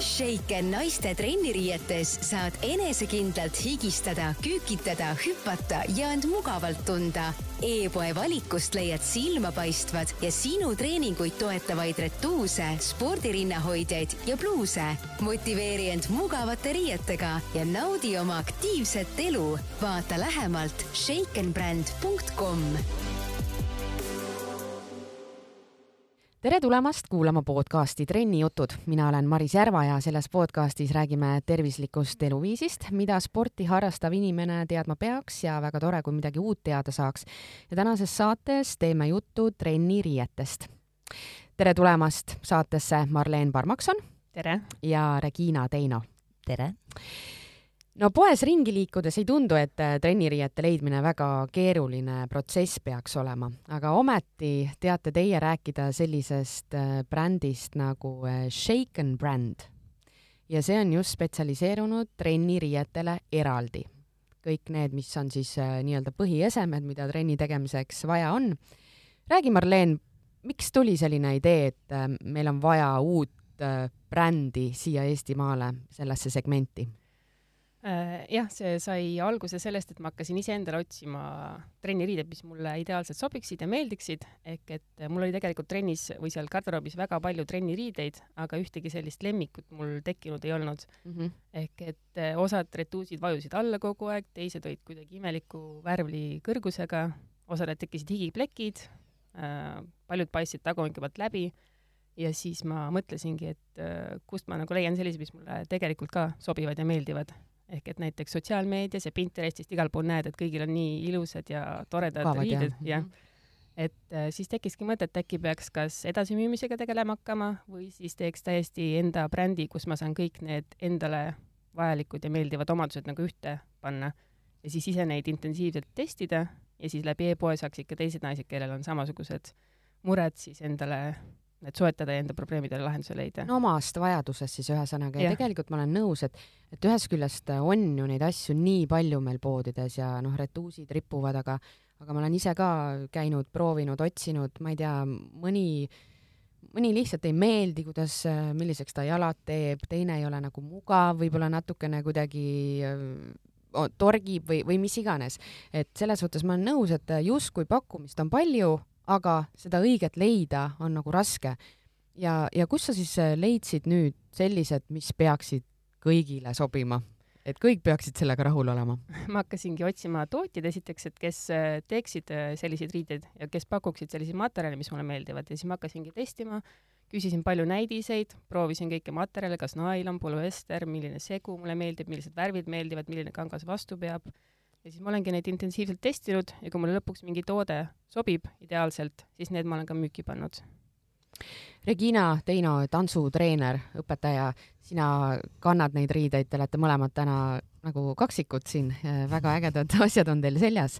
Shaken naiste trenniriietes saad enesekindlalt higistada, küükitada, hüpata ja end mugavalt tunda. E-poe valikust leiad silmapaistvad ja sinu treeninguid toetavaid retuuse, spordirinnahoidjaid ja pluuse. motiveeri end mugavate riietega ja naudi oma aktiivset elu. vaata lähemalt shakenbrand.com tere tulemast kuulama podcasti Trennijutud. mina olen Maris Järva ja selles podcastis räägime tervislikust eluviisist, mida sporti harrastav inimene teadma peaks ja väga tore, kui midagi uut teada saaks. ja tänases saates teeme juttu trenniriietest. tere tulemast saatesse Marleen Parmakson. tere! ja Regina Teino. tere! No poes ringi liikudes ei tundu, et äh, trenniriiete leidmine väga keeruline protsess peaks olema, aga ometi teate teie rääkida sellisest äh, brändist nagu äh, Shaken Brand. ja see on just spetsialiseerunud trenniriietele eraldi. kõik need, mis on siis nii-öelda põhiesemed, mida trenni tegemiseks vaja on. räägi, Marleen, miks tuli selline idee, et meil on vaja uut brändi siia Eestimaale sellesse segmenti? Äh, jah, see sai alguse sellest, et ma hakkasin iseendale otsima trenniriided, mis mulle ideaalselt sobiksid ja meeldiksid, ehk et mul oli tegelikult trennis või seal garderoobis väga palju trenniriideid, aga ühtegi sellist lemmikut mul tekkinud ei olnud. Mm. -hmm. ehk et äh, osad retuusid vajusid alla kogu aeg, teised olid kuidagi imeliku värvli kõrgusega, osadel tekkisid higiplekid, äh, paljud paistsid tagumike pealt läbi. Ja siis ma mõtlesingi, et kust ma nagu leian sellised, mis mulle tegelikult ka sobivad ja meeldivad ehk et näiteks sotsiaalmeedias ja Pinterestist igal pool näed, et kõigil on nii ilusad ja toredad Kavad, riided, jah. et äh, siis tekkiski mõte, et äkki peaks kas edasimüümisega tegelema hakkama või siis teeks täiesti enda brändi, kus ma saan kõik need endale vajalikud ja meeldivad omadused nagu ühte panna. Ja siis ise neid intensiivselt testida ja siis läbi e-poe saaks ikka teised naised, kellel on samasugused mured, siis endale et soetada ja enda probleemidele lahenduse leida. no omast vajadusest siis ühesõnaga ja. ja tegelikult ma olen nõus, et, et ühest küljest on ju neid asju nii palju meil poodides ja noh, retuusid ripuvad, aga, aga ma olen ise ka käinud, proovinud, otsinud, ma ei tea, mõni, mõni lihtsalt ei meeldi, kuidas, milliseks ta jalad teeb, teine ei ole nagu mugav, võib-olla natukene kuidagi torgib või, või mis iganes. et selles suhtes ma olen nõus, et justkui pakkumist on palju aga seda õiget leida on nagu raske. ja, ja kus sa siis äh, leidsid nüüd sellised, mis peaksid kõigile sobima? et kõik peaksid sellega rahul olema? ma hakkasingi otsima tootjaid esiteks, et kes äh, teeksid äh, selliseid riideid ja kes pakuksid selliseid materjale, mis mulle meeldivad ja siis ma hakkasingi testima, küsisin palju näidiseid, proovisin kõiki materjale, kas nailon, polüester, milline segu mulle meeldib, millised värvid meeldivad, milline kangas vastu peab ja siis ma olengi neid intensiivselt testinud ja kui mulle lõpuks mingi toode sobib ideaalselt, siis need ma olen ka müüki pannud. Regina Teino, tantsutreener, õpetaja, sina kannad neid riideid, te olete mõlemad täna nagu kaksikud siin, väga ägedad asjad on teil seljas.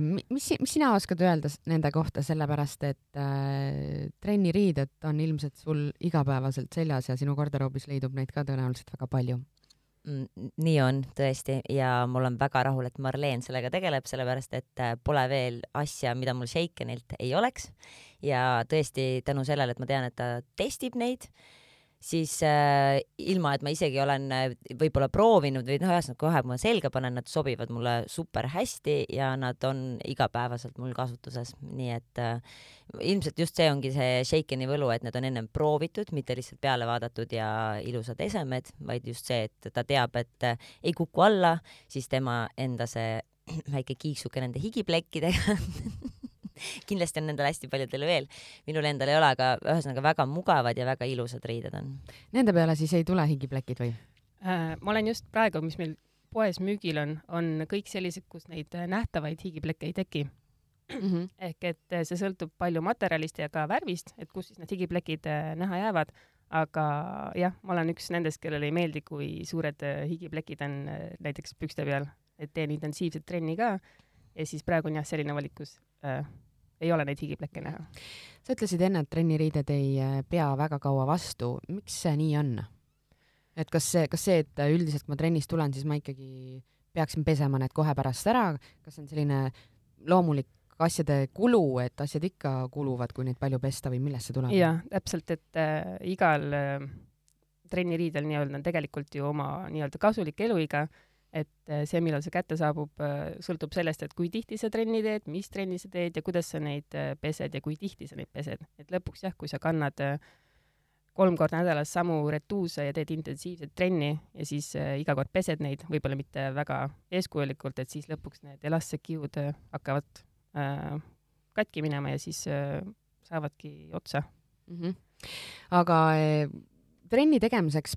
mis, mis sina oskad öelda nende kohta, sellepärast et äh, trenniriided on ilmselt sul igapäevaselt seljas ja sinu garderoobis leidub neid ka tõenäoliselt väga palju nii on tõesti ja mul on väga rahul, et Marleen sellega tegeleb, sellepärast et äh, pole veel asja, mida mul Shakenilt ei oleks. ja tõesti tänu sellele, et ma tean, et ta testib neid siis äh, ilma, et ma isegi olen äh, võib-olla proovinud või noh, ühesõnaga kohe, kui ma selga panen, nad sobivad mulle super hästi ja nad on igapäevaselt mul kasutuses, nii et äh, ilmselt just see ongi see Shakeni võlu, et need on ennem proovitud, mitte lihtsalt peale vaadatud ja ilusad esemed, vaid just see, et ta teab, et äh, ei kuku alla, siis tema enda see väike kiiksuke nende higiplekkidega kindlasti on nendel hästi paljudel veel, minul endal ei ole, aga ühesõnaga väga mugavad ja väga ilusad riided on. Nende peale siis ei tule higiplekid või äh,? ma olen just praegu, mis meil poes müügil on, on kõik sellised, kus neid nähtavaid higiplekke ei teki mm. -hmm. ehk et see sõltub palju materjalist ja ka värvist, et kus siis need higiplekid äh, näha jäävad, aga jah, ma olen üks nendest, kellele ei meeldi, kui suured äh, higiplekid on äh, näiteks pükste peal, et teen intensiivset trenni ka ja siis praegu on jah, selline valik, kus äh, ei ole neid higiplekke näha. sa ütlesid enne, et trenniriided ei äh, pea väga kaua vastu, miks see nii on? et kas see, kas see, et üldiselt kui ma trennist tulen, siis ma ikkagi peaksin pesema need kohe pärast ära, kas see on selline loomulik asjade kulu, et asjad ikka kuluvad, kui neid palju pesta või millest see tuleb? jah, täpselt, et äh, igal äh, trenniriidel nii-öelda on tegelikult ju oma nii-öelda kasulik eluiga, et äh, see, millal see kätte saabub, äh, sõltub sellest, et kui tihti sa trenni teed, mis trenni sa teed ja kuidas sa neid äh, pesed ja kui tihti sa neid pesed. et lõpuks jah, kui sa kannad kolm korda nädalas samu retuuse ja teed intensiivset trenni ja siis iga kord pesed neid, võib-olla mitte väga eeskujulikult, et siis lõpuks need elastsed äh, hakkavad äh, katki minema ja siis äh, saavadki otsa mm. -hmm. aga trenni tegemiseks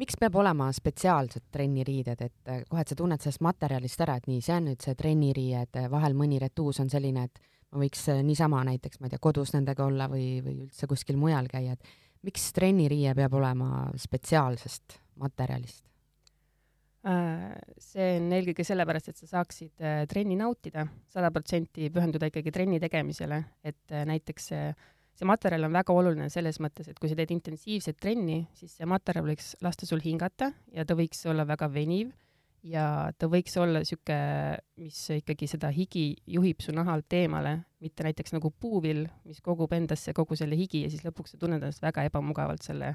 miks peab olema spetsiaalsed trenniriided, et äh, kohe, et sa tunned sellest materjalist ära, et nii, see on nüüd see trenniriied, vahel mõni retuus on selline, et ma võiks niisama näiteks, ma ei tea, kodus nendega olla või, või üldse kuskil mujal käia, et miks trenniriie peab olema spetsiaalsest materjalist? Äh, see on eelkõige sellepärast, et sa saaksid äh, trenni nautida, sada protsenti pühenduda ikkagi trenni tegemisele, et äh, näiteks see, see materjal on väga oluline selles mõttes, et kui sa teed intensiivset trenni, siis see materjal võiks lasta sul hingata ja ta võiks olla väga veniv ja ta võiks olla sihuke, mis ikkagi seda higi juhib su nahalt eemale, mitte näiteks nagu puuvill, mis kogub endasse kogu selle higi ja siis lõpuks sa tunned ennast väga ebamugavalt selle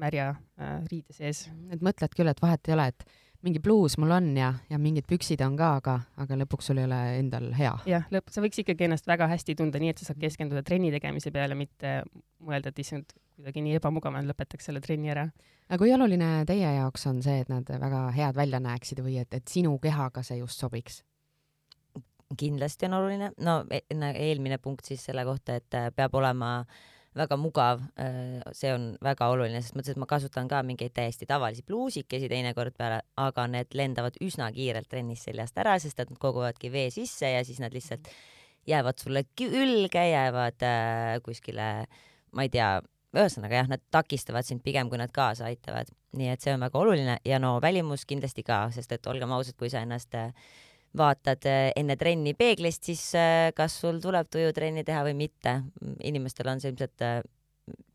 märja äh, riide sees. et mõtled küll, et vahet ei ole, et mingi bluus mul on ja, ja mingid püksid on ka, aga, aga lõpuks sul ei ole endal hea. jah, lõpp, sa võiks ikkagi ennast väga hästi tunda, nii et sa saad keskenduda trenni tegemise peale, mitte mõelda, et issand, kuidagi nii ebamugav on, lõpetaks selle trenni ära. aga kui oluline teie jaoks on see, et nad väga head välja näeksid või et, et sinu kehaga see just sobiks? kindlasti on oluline, no e, eelmine punkt siis selle kohta, et äh, peab olema väga mugav, äh, see on väga oluline, sest mõtlesin, et ma kasutan ka mingeid täiesti tavalisi pluusikesi teinekord peale, aga need lendavad üsna kiirelt trennis seljast ära, sest et nad koguvadki vee sisse ja siis nad lihtsalt jäävad sulle külge, jäävad äh, kuskile, ma ei tea, ühesõnaga jah, nad takistavad sind pigem, kui nad kaasa aitavad, nii et see on väga oluline ja no välimus kindlasti ka, sest et olgem ausad, kui sa ennast äh, vaatad äh, enne trenni peeglist, siis äh, kas sul tuleb tuju trenni teha või mitte. inimestel on see ilmselt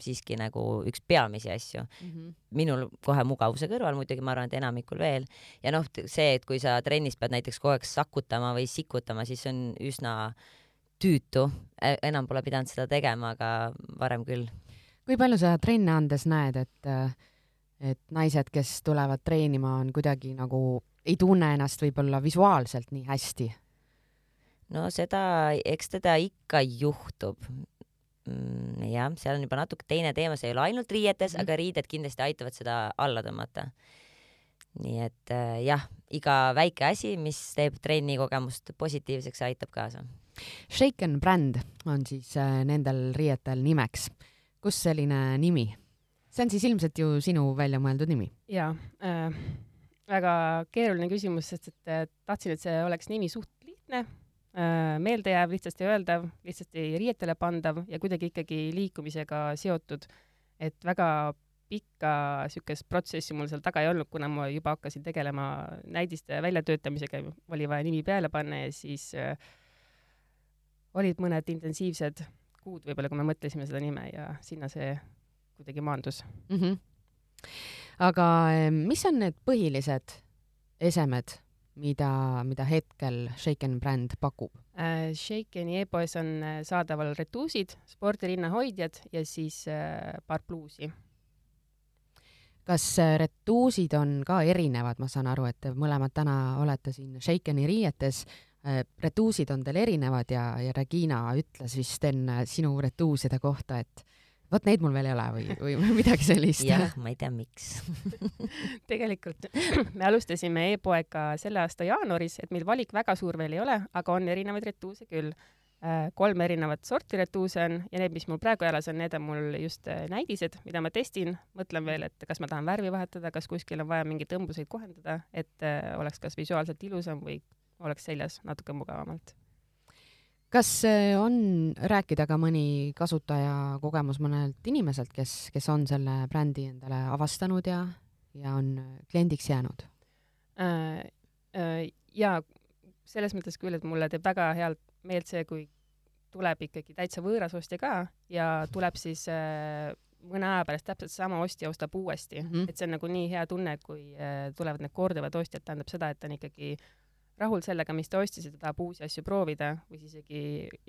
siiski nagu üks peamisi asju mm. -hmm. minul kohe mugavuse kõrval muidugi, ma arvan, et enamikul veel. ja noh, see, et kui sa trennis pead näiteks kogu aeg sakutama või sikutama, siis on üsna tüütu. enam pole pidanud seda tegema, aga varem küll kui palju sa trenne andes näed, et, et naised, kes tulevad treenima, on kuidagi nagu, ei tunne ennast võib-olla visuaalselt nii hästi? no seda, eks teda ikka juhtub mm,. jah, seal on juba natuke teine teema, see ei ole ainult riietes mm, -hmm. aga riided kindlasti aitavad seda alla tõmmata. nii et äh, jah, iga väike asi, mis teeb trenni kogemust positiivseks, aitab kaasa. Shaken Brand on siis äh, nendel riietel nimeks kust selline nimi? see on siis ilmselt ju sinu välja mõeldud nimi? jaa äh,, väga keeruline küsimus, sest et äh, tahtsin, et see oleks nimi suht lihtne äh,, meeldejääv, lihtsasti öeldav, lihtsasti riietele pandav ja kuidagi ikkagi liikumisega seotud. et väga pikka niisugust protsessi mul seal taga ei olnud, kuna ma juba hakkasin tegelema näidiste väljatöötamisega, oli vaja nimi peale panna ja siis äh, olid mõned intensiivsed kuud võib-olla, kui me mõtlesime seda nime ja sinna see kuidagi maandus mm. -hmm. Aga mis on need põhilised esemed, mida, mida hetkel Shaken bränd pakub? Äh,? Shakeni e-poes on äh, saadaval retuusid, spordirinnahoidjad ja siis äh, paar pluusi. Kas retuusid on ka erinevad, ma saan aru, et te mõlemad täna olete siin Shakeni riietes. Retuusid on teil erinevad ja, ja Regina ütles vist enne sinu retuuside kohta, et vot neid mul veel ei ole või, või midagi sellist. jah, ma ei tea, miks tegelikult me alustasime e-poega selle aasta jaanuaris, et meil valik väga suur veel ei ole, aga on erinevaid retuuse küll. Äh, kolm erinevat sorti retuuse on ja need, mis mul praegu jalas on, need on mul just äh, näidised, mida ma testin, mõtlen veel, et kas ma tahan värvi vahetada, kas kuskil on vaja mingeid õmbuseid kohendada, et oleks kas visuaalselt ilusam või oleks seljas natuke mugavamalt. Kas äh, on rääkida ka mõni kasutaja kogemus mõnelt inimeselt, kes, kes on selle brändi endale avastanud ja, ja on kliendiks jäänud äh,? Äh, jaa, selles mõttes küll, et mulle teeb väga head meelt see, kui tuleb ikkagi täitsa võõras ostja ka ja tuleb siis äh, mõne aja pärast täpselt sama ostja ostab uuesti mm, -hmm. et see on nagu nii hea tunne, kui äh, tulevad need korduvad ostjad, tähendab seda, et ta on ikkagi rahul sellega, mis ta ostis ja ta tahab uusi asju proovida või siis isegi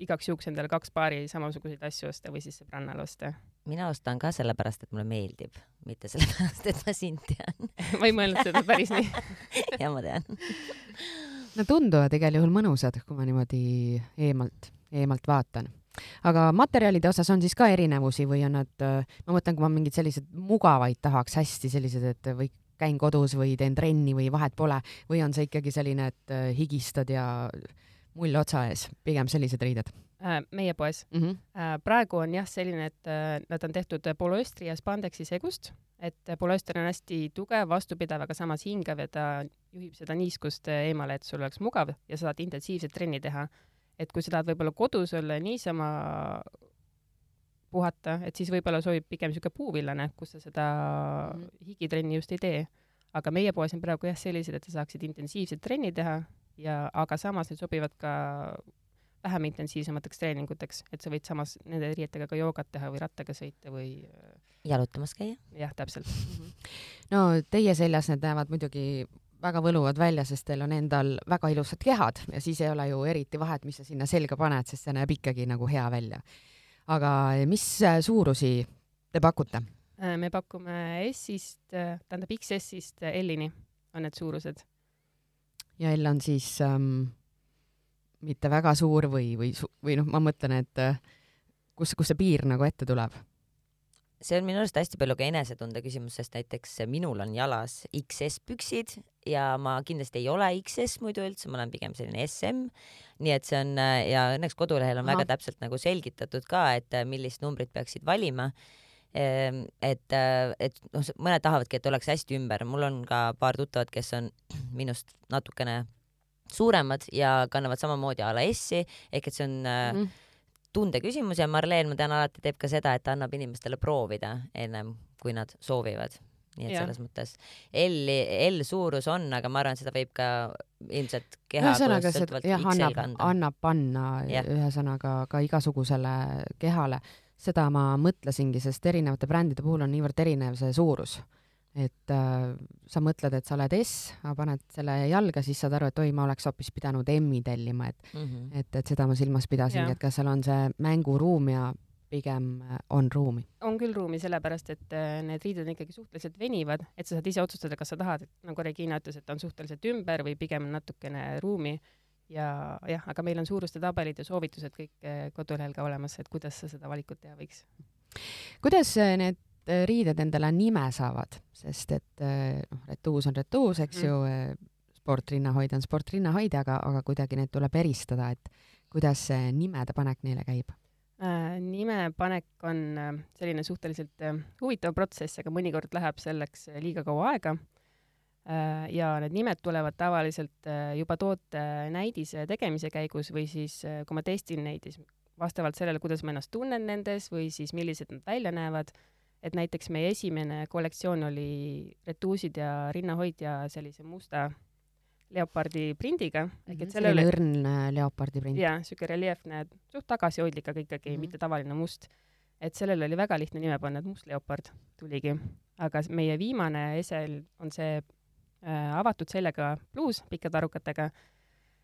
igaks juhuks endale kaks paari samasuguseid asju osta või siis sõbrannale osta? mina ostan ka sellepärast, et mulle meeldib, mitte sellepärast, et ma sind tean ma ei mõelnud seda päris nii ja ma tean. no tunduvad igal juhul mõnusad, kui ma niimoodi eemalt, eemalt vaatan aga materjalide osas on siis ka erinevusi või on nad, ma mõtlen, kui ma mingeid selliseid mugavaid tahaks, hästi sellised, et või käin kodus või teen trenni või vahet pole, või on see ikkagi selline, et äh, higistad ja mull otsa ees, pigem sellised riided? Äh, meie poes mm. -hmm. praegu on jah selline, et nad on tehtud polüöstri ja spandeksi segust, et polüöster on hästi tugev, vastupidav, aga samas hingav ja ta juhib seda niiskust eemale, et sul oleks mugav ja saad intensiivset trenni teha. et kui sa tahad võib-olla kodus olla niisama puhata, et siis võib-olla sobib pigem niisugune puuvillane, kus sa seda mm. higitrenni just ei tee. aga meie poes on praegu jah sellised, et sa saaksid intensiivset trenni teha ja, aga samas need sobivad ka vähem intensiivsemateks treeninguteks, et sa võid samas nende riietega ka joogat teha või rattaga sõita või jalutamas käia. jah, täpselt mm. -hmm. no teie seljas need näevad muidugi väga võluvad välja, sest teil on endal väga ilusad kehad ja siis ei ole ju eriti vahet, mis sa sinna selga paned, sest see näeb ikkagi nagu hea välja aga mis suurusi te pakute? Äh, me pakume S-ist, äh, tähendab XS-ist L-ini on need suurused. ja L on siis ähm, mitte väga suur või, või, või noh, ma mõtlen, et äh, kus, kus see piir nagu ette tuleb see on minu arust hästi palju ka enesetunde küsimus, sest näiteks minul on jalas XS püksid ja ma kindlasti ei ole XS muidu üldse, ma olen pigem selline SM. nii et see on ja õnneks kodulehel on Aha. väga täpselt nagu selgitatud ka, et millist numbrit peaksid valima. Ehm, et, et noh, mõned tahavadki, et oleks hästi ümber, mul on ka paar tuttavat, kes on minust natukene suuremad ja kannavad samamoodi a la S-i ehk et see on mm tunde küsimus ja Marleen, ma tean, alati teeb ka seda, et ta annab inimestele proovida ennem, kui nad soovivad. nii et ja. selles mõttes L, L suurus on, aga ma arvan, seda võib ka ilmselt keha ühesõnaga, see jah, annab, annab panna ühesõnaga ka igasugusele kehale. seda ma mõtlesingi, sest erinevate brändide puhul on niivõrd erinev see suurus et äh, sa mõtled, et sa oled S, aga paned selle jalga, siis saad aru, et oi, ma oleks hoopis pidanud M-i tellima, et mm, -hmm. et, et seda ma silmas pidasingi, et kas seal on see mänguruum ja pigem äh, on ruumi? on küll ruumi, sellepärast et äh, need riided on ikkagi suhteliselt venivad, et sa saad ise otsustada, kas sa tahad, et nagu Regina ütles, et on suhteliselt ümber või pigem natukene ruumi ja jah, aga meil on suuruste tabelid ja soovitused kõik äh, kodulehel ka olemas, et kuidas sa seda valikut teha võiks. kuidas need Äh, riided endale nime saavad, sest et äh, noh, retuus on retuus, eks mm. ju, äh, sportrinnahoid on sportrinnahoid, aga, aga kuidagi neid tuleb eristada, et kuidas see nimede panek neile käib? nimepanek on selline suhteliselt huvitav protsess, aga mõnikord läheb selleks liiga kaua aega. ja need nimed tulevad tavaliselt juba toote näidise tegemise käigus või siis, kui ma testin neid, siis vastavalt sellele, kuidas ma ennast tunnen nendes või siis millised nad välja näevad et näiteks meie esimene kollektsioon oli retuusid ja rinnahoidja sellise musta leopardi prindiga mm. -hmm, ehk et selle üle õrn äh, leopardi prind. jaa, siuke reljeefne, suht tagasihoidlik, aga ikkagi mm -hmm. mitte tavaline must. et sellele oli väga lihtne nime panna, et must leopard tuligi. aga meie viimane esel on see äh, avatud seljaga pluus pikkade arukatega.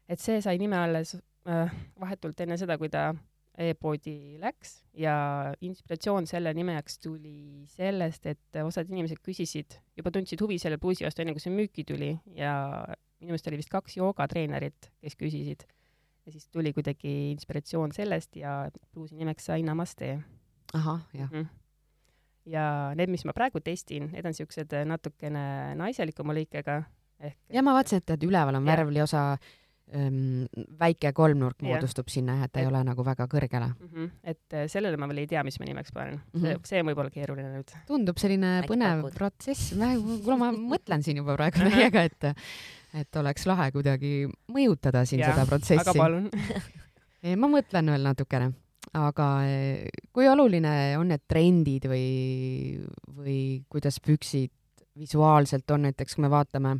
et see sai nime alles äh, vahetult enne seda, kui ta e-poodi läks ja inspiratsioon selle nimeks tuli sellest, et osad inimesed küsisid, juba tundsid huvi selle pluusi vastu, enne kui see müüki tuli ja minu meelest oli vist kaks joogatreenerit, kes küsisid. ja siis tuli kuidagi inspiratsioon sellest ja pluusi nimeks sai Namaste. ahah, jah mm. -hmm. ja need, mis ma praegu testin, need on siuksed natukene naiselikuma lõikega ehk. ja ma vaatasin, et, üleval on värvliosa väike kolmnurk moodustub sinna et ta et, ei ole nagu väga kõrgele mm. -hmm. et äh, sellele ma veel ei tea, mis ma nimeks panen mm. -hmm. see, see on võib-olla keeruline nüüd. tundub selline Äkki põnev pakud. protsess, kuule ma mõtlen siin juba praegu teiega, et et oleks lahe kuidagi mõjutada siin ja, seda protsessi. aga palun ma mõtlen veel natukene, aga e, kui oluline on need trendid või, või kuidas püksid visuaalselt on, näiteks kui me vaatame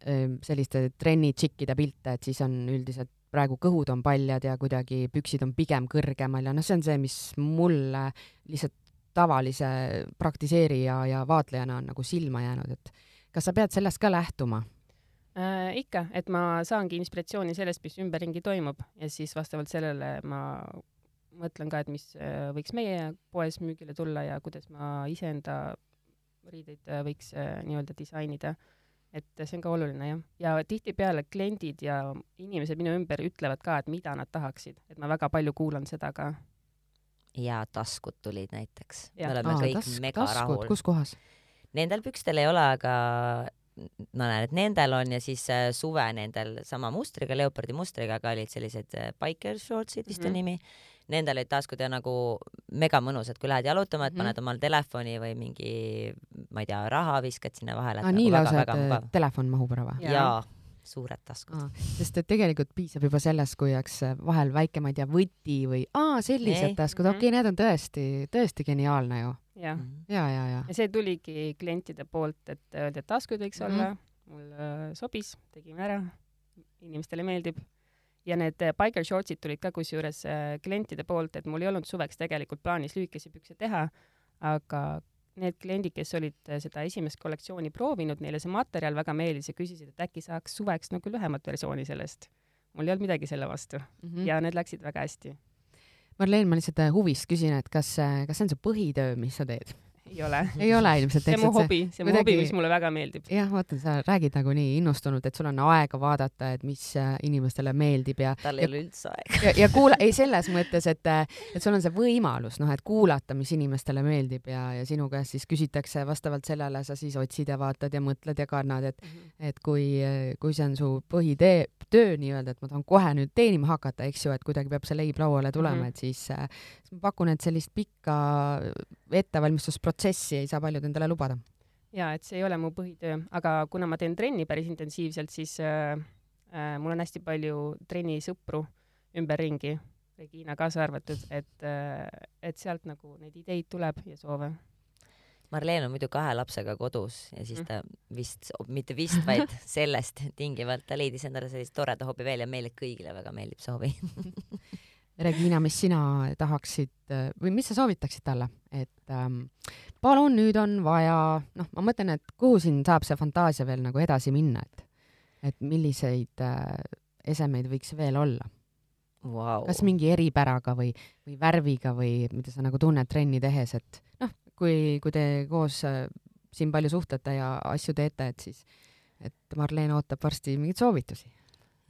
selliste trennitšikkide pilte, et siis on üldiselt praegu kõhud on paljad ja kuidagi püksid on pigem kõrgemal ja noh, see on see, mis mulle lihtsalt tavalise praktiseerija ja vaatlejana on nagu silma jäänud, et kas sa pead sellest ka lähtuma? äh,? ikka, et ma saangi inspiratsiooni sellest, mis ümberringi toimub ja siis vastavalt sellele ma mõtlen ka, et mis äh, võiks meie poes müügile tulla ja kuidas ma iseenda riideid äh, võiks äh, nii-öelda disainida. Et see on ka oluline jah, ja tihtipeale kliendid ja inimesed minu ümber ütlevad ka, et mida nad tahaksid, et ma väga palju kuulan seda ka. ja taskud tulid näiteks. Me oleme Aa, kõik task- mega taskud, rahul. kus kohas? Nendel pükstel ei ole, aga ma näen, et nendel on ja siis äh, suve nendel sama mustriga, leopardi mustriga, aga olid sellised äh, biker shortsid vist on Mhm. nimi. Nendel olid taskud ja nagu mega mõnusad, kui lähed jalutama, et Mhm. paned omal telefoni või mingi, ma ei tea, raha viskad sinna vahele. aa, nii lausa, et äh, telefon mahub ära või? Jaa. jaa, suured taskud. Aa, sest et tegelikult piisab juba sellest, kui oleks äh, vahel väike, ma ei tea, võti või aa, sellised Ei. taskud, Mhm. okei okay,, need on tõesti, tõesti geniaalne ju. jah, Mhm. ja, ja, ja. ja see tuligi klientide poolt, et öeldi, et taskud võiks mm -hmm. olla, mul äh, sobis, tegime ära, inimestele meeldib. Ja need äh, biker shortsid tulid ka kusjuures äh, klientide poolt, et mul ei olnud suveks tegelikult plaanis lühikesi pükse teha, aga need kliendid, kes olid äh, seda esimest kollektsiooni proovinud, neile see materjal väga meeldis ja küsisid, et äkki saaks suveks nagu lühemat versiooni sellest. mul ei olnud midagi selle vastu Mm mm. ja need läksid väga hästi. Marleen, ma lihtsalt huvist küsin, et kas, kas see on su põhitöö, mis sa teed? Ei ole. ei ole ilmselt see on mu hobi, see on mu hobi, mis mulle väga meeldib. jah, vaata, sa räägid nagu nii innustunult, et sul on aega vaadata, et mis äh, inimestele meeldib ja tal ei ole üldse aega. ja, ja kuula, ei selles mõttes, et, et sul on see võimalus, noh, et kuulata, mis inimestele meeldib ja, ja sinu käest siis küsitakse vastavalt sellele, sa siis otsid ja vaatad ja mõtled ja kannad, et, et kui, kui see on su põhitee, töö nii-öelda, et ma tahan kohe nüüd teenima hakata, eks ju, et kuidagi peab see leib lauale tulema mm, Mhm. -hmm. et siis, äh, siis ma pakun, et sellist pikka ettevalmistusprotsessi ei saa paljud endale lubada. ja et see ei ole mu põhitöö, aga kuna ma teen trenni päris intensiivselt, siis äh, äh, mul on hästi palju trennisõpru ümberringi, Regina kaasa arvatud, et äh,, et sealt nagu neid ideid tuleb ja soove. Marleen on muidu kahe lapsega kodus ja Mm. siis ta vist, mitte vist, vaid sellest tingivalt ta leidis endale sellise toreda hobi veel ja meile kõigile väga meeldib see hobi. Regina, mis sina tahaksid või mis sa soovitaksid talle, et ähm, palun, nüüd on vaja, noh, ma mõtlen, et kuhu siin saab see fantaasia veel nagu edasi minna, et, et milliseid äh, esemeid võiks veel olla? Wow. kas mingi eripäraga või, või värviga või mida sa nagu tunned trenni tehes, et noh, kui, kui te koos äh, siin palju suhtlete ja asju teete, et siis, et Marleen ootab varsti mingeid soovitusi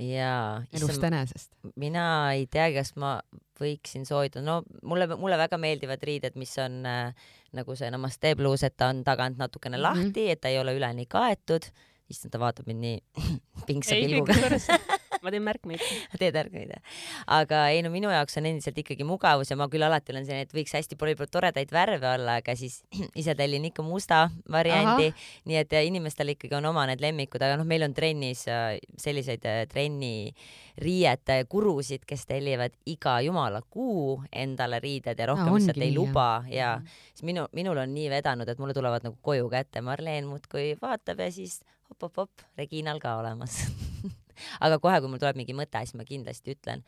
jaa, elust enesest. mina ei teagi, kas ma võiksin soovitada, no mulle, mulle väga meeldivad riided, mis on äh, nagu see namaste bluus, et ta on tagant natukene Mhm. lahti, et ta ei ole üleni kaetud. issand, ta vaatab mind nii pingsa pilguga. ma teen märkmeid. teed ärkmeid jah? aga ei no minu jaoks on endiselt ikkagi mugavus ja ma küll alati olen selline, et võiks hästi palju toredaid värve olla, aga siis ise tellin ikka musta variandi, nii et inimestel ikkagi on oma need lemmikud, aga noh, meil on trennis äh, selliseid äh, trenni riiete kurusid, kes tellivad iga jumala kuu endale riided ja rohkem lihtsalt ei nii, jah. luba ja siis minu, minul on nii vedanud, et mulle tulevad nagu koju kätte, Marleen muudkui vaatab ja siis hop-hop-hop, Reginal ka olemas aga kohe, kui mul tuleb mingi mõte, siis ma kindlasti ütlen.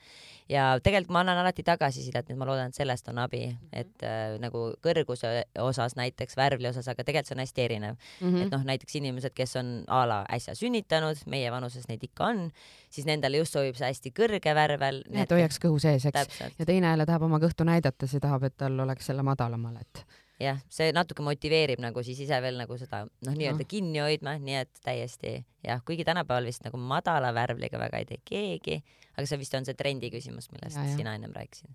ja tegelikult ma annan alati tagasisidet, nii et ma loodan, et sellest on abi, et äh, nagu kõrguse osas näiteks, värvli osas, aga tegelikult see on hästi erinev mm. Mhm. et noh, näiteks inimesed, kes on a la äsja sünnitanud, meie vanuses neid ikka on, siis nendele just sobib see hästi kõrge värvel. et hoiaks kõhu sees, eks. ja teine jälle tahab oma kõhtu näidata, see tahab, et tal oleks selle madalamal, et jah, see natuke motiveerib nagu siis ise veel nagu seda noh, nii-öelda kinni hoidma, nii et täiesti jah, kuigi tänapäeval vist nagu madala värvliga väga ei tee keegi, aga see vist on see trendi küsimus, millest Ja, ja. sina ennem rääkisid.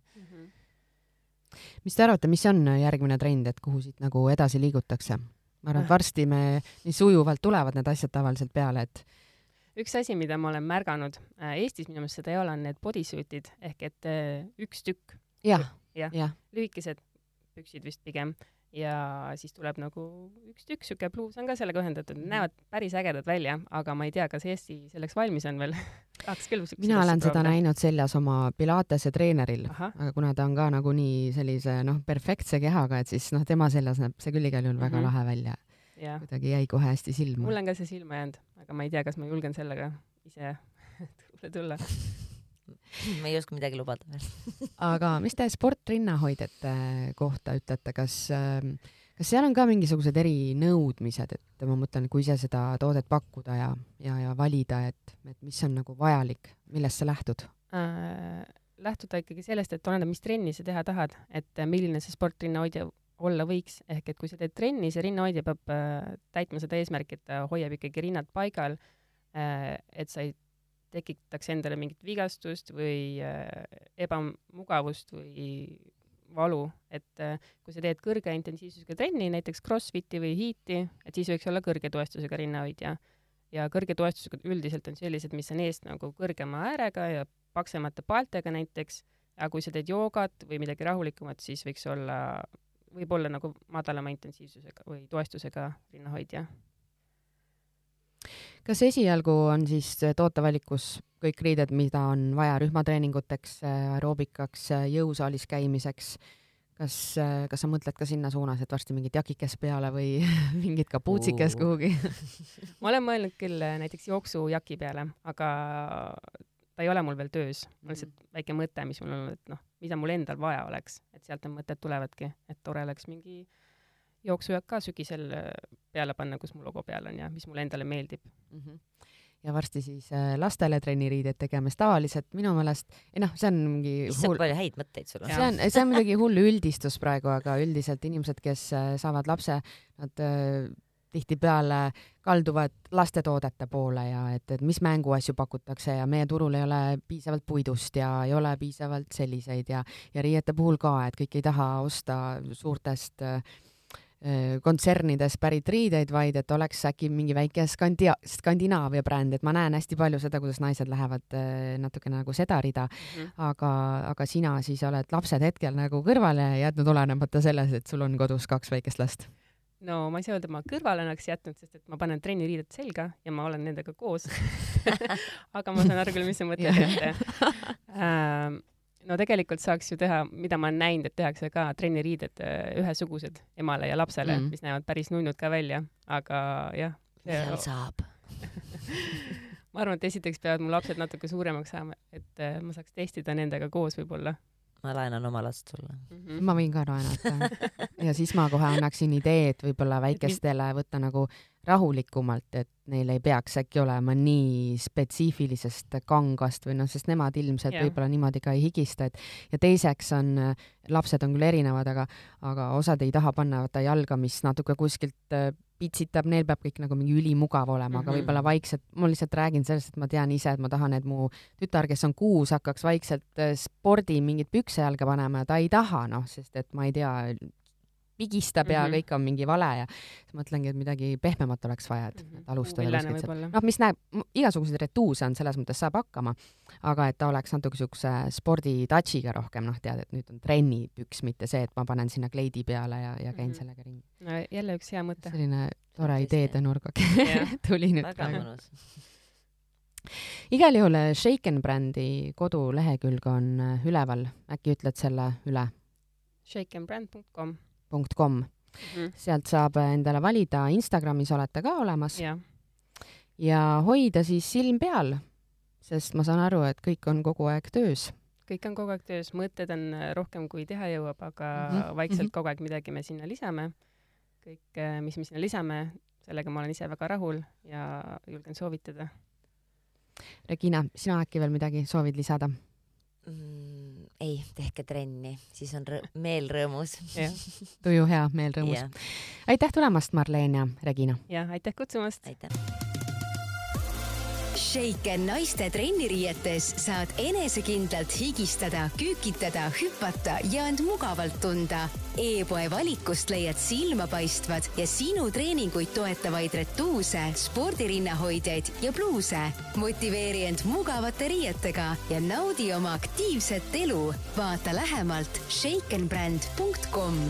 mis te arvate, mis on järgmine trend, et kuhu siit nagu edasi liigutakse? ma arvan, et varsti me, nii sujuvalt tulevad need asjad tavaliselt peale, et üks asi, mida ma olen märganud äh, Eestis minu meelest seda ei ole, on need bodysuit'id ehk et äh, üks tükk, jah, Jah. jah, lühikesed püksid vist pigem ja siis tuleb nagu üks tükk, siuke bluus on ka sellega ühendatud, näevad päris ägedad välja, aga ma ei tea, kas Eesti selleks valmis on veel tahaks küll mina olen seda proovida. näinud seljas oma Pilatese treeneril, aga kuna ta on ka nagunii sellise noh, perfektse kehaga, et siis noh, tema seljas näeb see küll igal juhul väga Mhm. lahe välja. kuidagi jäi kohe hästi silma. mulle on ka see silma jäänud, aga ma ei tea, kas ma julgen sellega ise tulla. ma ei oska midagi lubada veel. aga mis te sportrinnahoidjate kohta ütlete, kas, kas seal on ka mingisugused erinõudmised, et ma mõtlen, kui ise seda toodet pakkuda ja, ja, ja valida, et, et mis on nagu vajalik, millest sa lähtud äh,? lähtuda ikkagi sellest, et oleneb, mis trenni sa teha tahad, et milline see sportrinnahoidja olla võiks, ehk et kui sa teed trenni, see rinnahoidja peab äh, täitma seda eesmärki, et ta hoiab ikkagi rinnad paigal äh,, et sa ei tekitaks endale mingit vigastust või äh, ebamugavust või valu, et äh, kui sa teed kõrge intensiivsusega trenni, näiteks Crossfiti või Heati, et siis võiks olla kõrge toestusega rinnahoidja. ja kõrge toestusega üldiselt on sellised, mis on eest nagu kõrgema äärega ja paksemate paeltega näiteks, aga kui sa teed joogat või midagi rahulikumat, siis võiks olla, võib olla nagu madalama intensiivsusega või toestusega rinnahoidja kas esialgu on siis tootevalikus kõik riided, mida on vaja rühmatreeninguteks, aeroobikaks, jõusaalis käimiseks? kas, kas sa mõtled ka sinna suunas, et varsti mingit jakikes peale või mingit kapuutsikes uh. kuhugi ma olen mõelnud küll näiteks jooksujaki peale, aga ta ei ole mul veel töös, lihtsalt mm. väike mõte, mis mul on, et noh, mida mul endal vaja oleks, et sealt need mõtted tulevadki, et tore oleks mingi äh, jooksujääk ka sügisel äh, peale panna, kus mu logo peal on ja mis mulle endale meeldib mm. -hmm ja varsti siis äh, lastele trenniriided tegemas tavaliselt minu meelest, ei noh, see on mingi issand hull... palju häid mõtteid sul on. see on, see on muidugi hull üldistus praegu, aga üldiselt inimesed, kes äh, saavad lapse, nad tihtipeale kalduvad lastetoodete poole ja et, et mis mänguasju pakutakse ja meie turul ei ole piisavalt puidust ja ei ole piisavalt selliseid ja, ja riiete puhul ka, et kõik ei taha osta suurtest Äh, kontsernidest pärit riideid, vaid et oleks äkki mingi väike Skandia-, Skandinaavia bränd, et ma näen hästi palju seda, kuidas naised lähevad äh, natukene nagu seda rida. Mm, aga, aga sina siis oled lapsed hetkel nagu kõrvale jätnud, olenemata selles, et sul on kodus kaks väikest last. No ma ei saa öelda, ma kõrvale oleks jätnud, sest et ma panen trenniriided selga ja ma olen nendega koos. Aga ma saan aru küll, mis sa mõtled, et äh, no tegelikult saaks ju teha, mida ma olen näinud, et tehakse ka trenniriided äh, ühesugused emale ja lapsele mm., mis näevad päris nunnud ka välja, aga jah. seal saab ma arvan, et esiteks peavad mu lapsed natuke suuremaks saama, et äh, ma saaks testida nendega koos võib-olla ma laenan oma last sulle mm. -hmm. ma võin ka laenata ja siis ma kohe annaksin idee, et võib-olla väikestele võtta nagu rahulikumalt, et neil ei peaks äkki olema nii spetsiifilisest kangast või noh, sest nemad ilmselt yeah. võib-olla niimoodi ka ei higista, et ja teiseks on, lapsed on küll erinevad, aga, aga osad ei taha panna vaata jalga, mis natuke kuskilt äh, pitsitab, neil peab kõik nagu mingi ülimugav olema mm, -hmm. aga mhm. võib-olla vaikselt, ma lihtsalt räägin sellest, et ma tean ise, et ma tahan, et mu tütar, kes on kuus, hakkaks vaikselt äh, spordi mingit pükse jalga panema ja ta ei taha, noh, sest et ma ei tea, pigistab ja mm -hmm. kõik on mingi vale ja siis mõtlengi, et midagi pehmemat oleks vaja, et, et alustada kuskilt noh, mis näeb, igasuguseid retuuse on, selles mõttes saab hakkama, aga et ta oleks natuke siukse spordi touch'iga rohkem, noh, tead, et nüüd on trennipüks, mitte see, et ma panen sinna kleidi peale ja, ja käin mm -hmm. sellega ringi. no jälle üks hea mõte. selline tore ideede nurgake tuli nüüd praegu igal juhul eh, Shaken brändi kodulehekülg on eh, üleval, äkki ütled selle üle? shakenbrand.com com mm. -hmm. sealt saab endale valida, Instagramis olete ka olemas yeah.. ja hoida siis silm peal, sest ma saan aru, et kõik on kogu aeg töös. kõik on kogu aeg töös, mõtted on rohkem, kui teha jõuab, aga mm -hmm. vaikselt mm -hmm. kogu aeg midagi me sinna lisame. kõik, eh, mis me sinna lisame, sellega ma olen ise väga rahul ja julgen soovitada. Regina, sina äkki veel midagi soovid lisada? mm,? Ei, tehke trenni, siis on rõ meel rõõmus tuju hea, meel rõõmus. aitäh tulemast, Marleen ja Regina. ja aitäh kutsumast. aitäh Shaken naiste trenniriietes saad enesekindlalt higistada, kükitada, hüpata ja end mugavalt tunda e-poe valikust leiad silmapaistvad ja sinu treeninguid toetavaid retuuse, spordirinnahoidjaid ja pluuse. motiveeri end mugavate riietega ja naudi oma aktiivset elu. vaata lähemalt shakenbrand.com